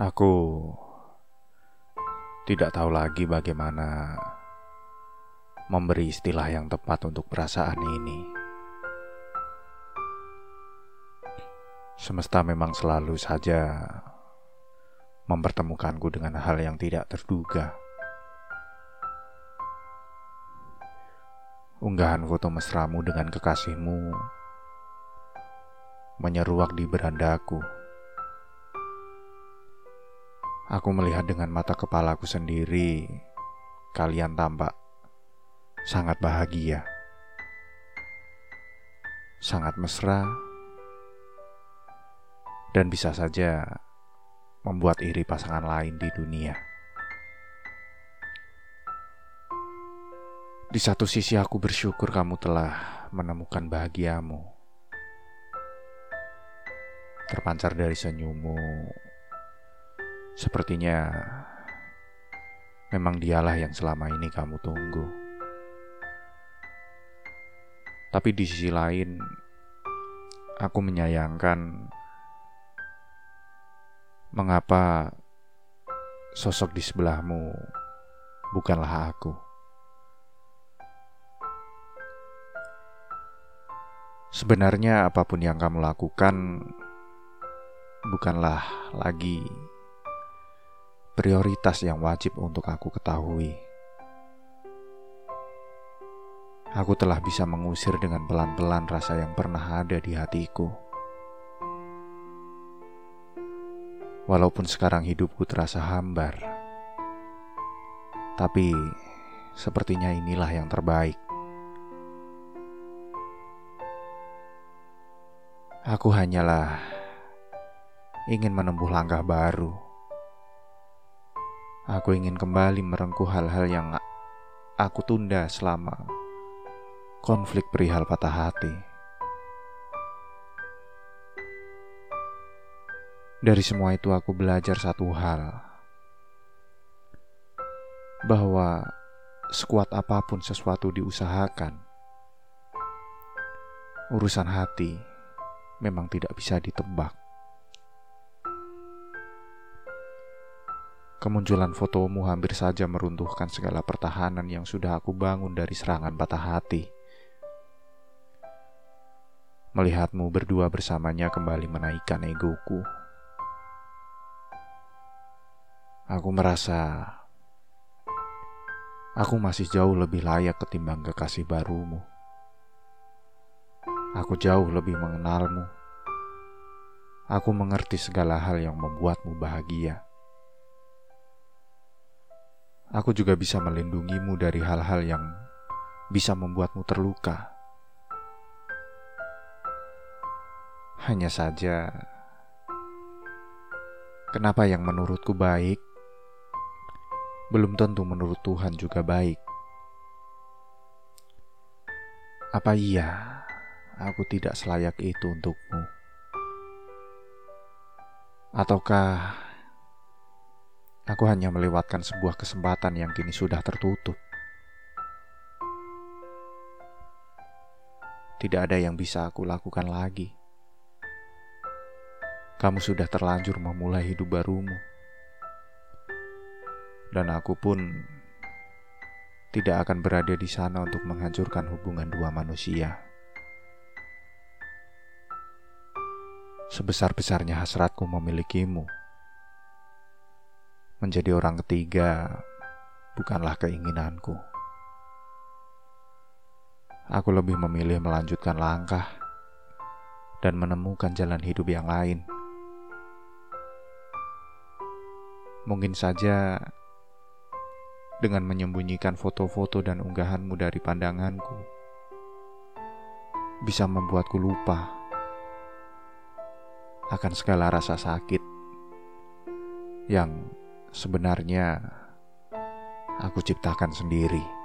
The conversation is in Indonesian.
Aku tidak tahu lagi bagaimana memberi istilah yang tepat untuk perasaan ini. Semesta memang selalu saja mempertemukanku dengan hal yang tidak terduga. Unggahan foto mesramu dengan kekasihmu menyeruak di berandaku. Aku melihat dengan mata kepalaku sendiri, kalian tampak sangat bahagia, sangat mesra, dan bisa saja membuat iri pasangan lain di dunia. Di satu sisi, aku bersyukur kamu telah menemukan bahagiamu, terpancar dari senyummu Sepertinya memang dialah yang selama ini kamu tunggu. Tapi di sisi lain, aku menyayangkan mengapa sosok di sebelahmu bukanlah aku. Sebenarnya apa pun yang kamu lakukan bukanlah lagi prioritas yang wajib untuk aku ketahui. Aku telah bisa mengusir dengan pelan-pelan rasa yang pernah ada di hatiku. Walaupun sekarang hidupku terasa hambar, tapi sepertinya inilah yang terbaik. Aku hanyalah ingin menempuh langkah baru Aku ingin kembali merengkuh hal-hal yang aku tunda selama konflik perihal patah hati. Dari semua itu aku belajar satu hal. Bahwa sekuat apa pun sesuatu diusahakan, urusan hati memang tidak bisa ditebak. Kemunculan fotomu hampir saja meruntuhkan segala pertahanan yang sudah aku bangun dari serangan patah hati. Melihatmu berdua bersamanya kembali menaikkan egoku. Aku merasa aku masih jauh lebih layak ketimbang kekasih barumu. Aku jauh lebih mengenalmu. Aku mengerti segala hal yang membuatmu bahagia. Aku juga bisa melindungimu dari hal-hal yang bisa membuatmu terluka. Hanya saja, kenapa yang menurutku baik belum tentu menurut Tuhan juga baik. Apa iya aku tidak selayak itu untukmu? Ataukah Aku hanya melewatkan sebuah kesempatan yang kini sudah tertutup. Tidak ada yang bisa aku lakukan lagi. Kamu sudah terlanjur memulai hidup barumu, dan aku pun tidak akan berada di sana untuk menghancurkan hubungan dua manusia. Sebesar-besarnya hasratku memilikimu Menjadi orang ketiga bukanlah keinginanku. Aku lebih memilih melanjutkan langkah dan menemukan jalan hidup yang lain. Mungkin saja dengan menyembunyikan foto-foto dan unggahanmu dari pandanganku bisa membuatku lupa akan segala rasa sakit yang sebenarnya aku ciptakan sendiri.